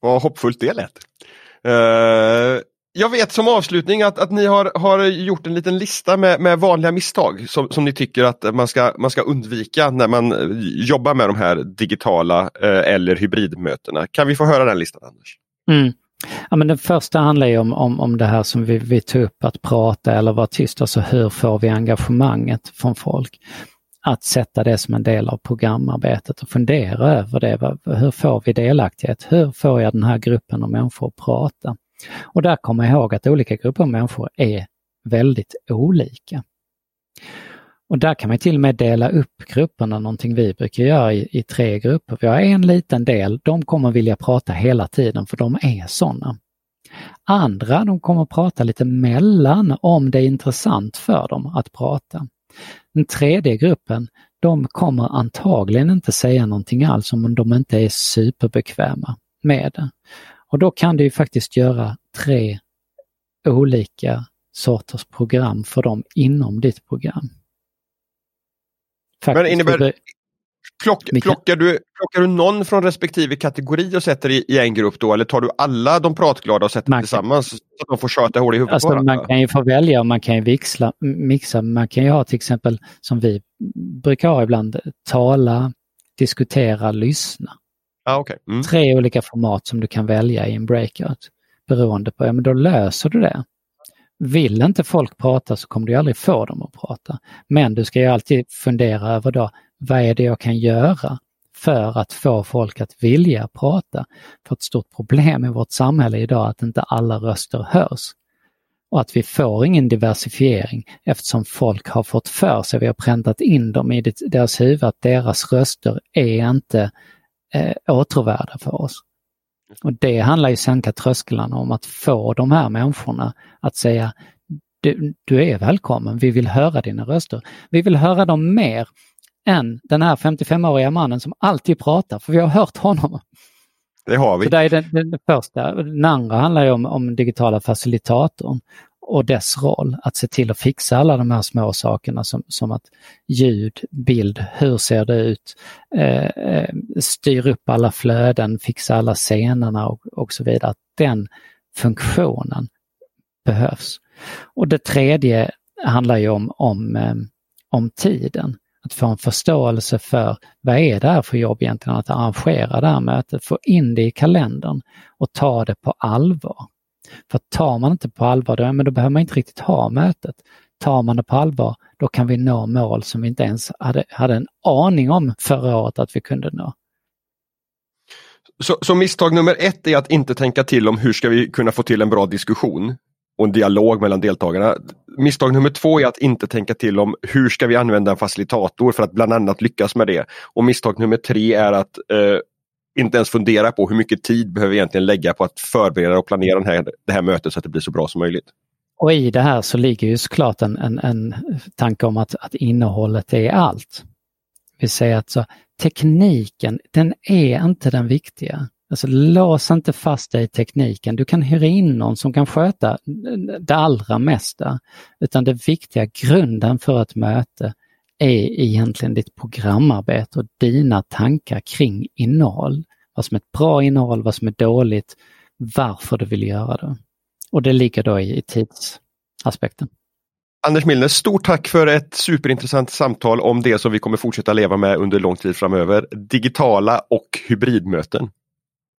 Vad hoppfullt det lät. Uh, jag vet som avslutning att, att ni har, har gjort en liten lista med, med vanliga misstag som, som ni tycker att man ska, man ska undvika när man eh, jobbar med de här digitala eh, eller hybridmötena. Kan vi få höra den listan Anders? Mm. Ja, men den första handlar ju om, om, om det här som vi, vi tog upp, att prata eller vara tyst. Alltså hur får vi engagemanget från folk? Att sätta det som en del av programarbetet och fundera över det. Hur får vi delaktighet? Hur får jag den här gruppen av människor att prata? Och där kommer jag ihåg att olika grupper av människor är väldigt olika. Och där kan man till och med dela upp grupperna, någonting vi brukar göra i, i, tre grupper. Vi har en liten del, de kommer vilja prata hela tiden för de är sådana. Andra, de kommer prata lite mellan om det är intressant för dem att prata. Den tredje gruppen, de kommer antagligen inte säga någonting alls om de inte är superbekväma med det. Och då kan du faktiskt göra tre olika sorters program för dem inom ditt program. Faktiskt. Men innebär, plock, plockar, du, plockar du någon från respektive kategori och sätter i, i en grupp då eller tar du alla de pratglada och sätter man tillsammans så att de får köta hål i huvudet alltså, Man kan ju få välja och man kan ju vixla, mixa. Man kan ju ha till exempel som vi brukar ha ibland, tala, diskutera, lyssna. Ah, okay. Mm. Tre olika format som du kan välja i en breakout. Beroende på, ja men då löser du det. Vill inte folk prata så kommer du aldrig få dem att prata. Men du ska ju alltid fundera över då, vad är det jag kan göra för att få folk att vilja prata? För ett stort problem i vårt samhälle idag är att inte alla röster hörs. Och att vi får ingen diversifiering eftersom folk har fått för sig, vi har präntat in dem i deras huvud att deras röster är inte eh, åtråvärda för oss. Och det handlar ju sänka trösklarna om att få de här människorna att säga du, du är välkommen, vi vill höra dina röster. Vi vill höra dem mer än den här 55-åriga mannen som alltid pratar, för vi har hört honom. Det har vi. Så det är den, den, första. Den andra handlar ju om, om digitala facilitatorn och dess roll att se till att fixa alla de här små sakerna som, som att ljud, bild, hur ser det ut, eh, eh, styr upp alla flöden, fixa alla scenerna och, och så vidare. Att den funktionen behövs. Och det tredje handlar ju om, om, eh, om tiden. Att få en förståelse för vad är det här för jobb egentligen att arrangera det här mötet, få in det i kalendern och ta det på allvar. För tar man inte på allvar, då, men då behöver man inte riktigt ha mötet. Tar man det på allvar, då kan vi nå mål som vi inte ens hade, hade en aning om förra året att vi kunde nå. Så, så misstag nummer ett är att inte tänka till om hur ska vi kunna få till en bra diskussion och en dialog mellan deltagarna. Misstag nummer två är att inte tänka till om hur ska vi använda en facilitator för att bland annat lyckas med det. Och misstag nummer tre är att eh, inte ens fundera på hur mycket tid behöver vi egentligen lägga på att förbereda och planera den här, det här mötet så att det blir så bra som möjligt. Och i det här så ligger ju såklart en, en, en tanke om att, att innehållet är allt. Vi säger att så, tekniken, den är inte den viktiga. Alltså lås inte fast dig i tekniken. Du kan hyra in någon som kan sköta det allra mesta. Utan det viktiga, grunden för ett möte, är egentligen ditt programarbete och dina tankar kring innehåll. Vad som är ett bra innehåll, vad som är dåligt, varför du vill göra det. Och det ligger då i, i tidsaspekten. Anders Milner, stort tack för ett superintressant samtal om det som vi kommer fortsätta leva med under lång tid framöver. Digitala och hybridmöten.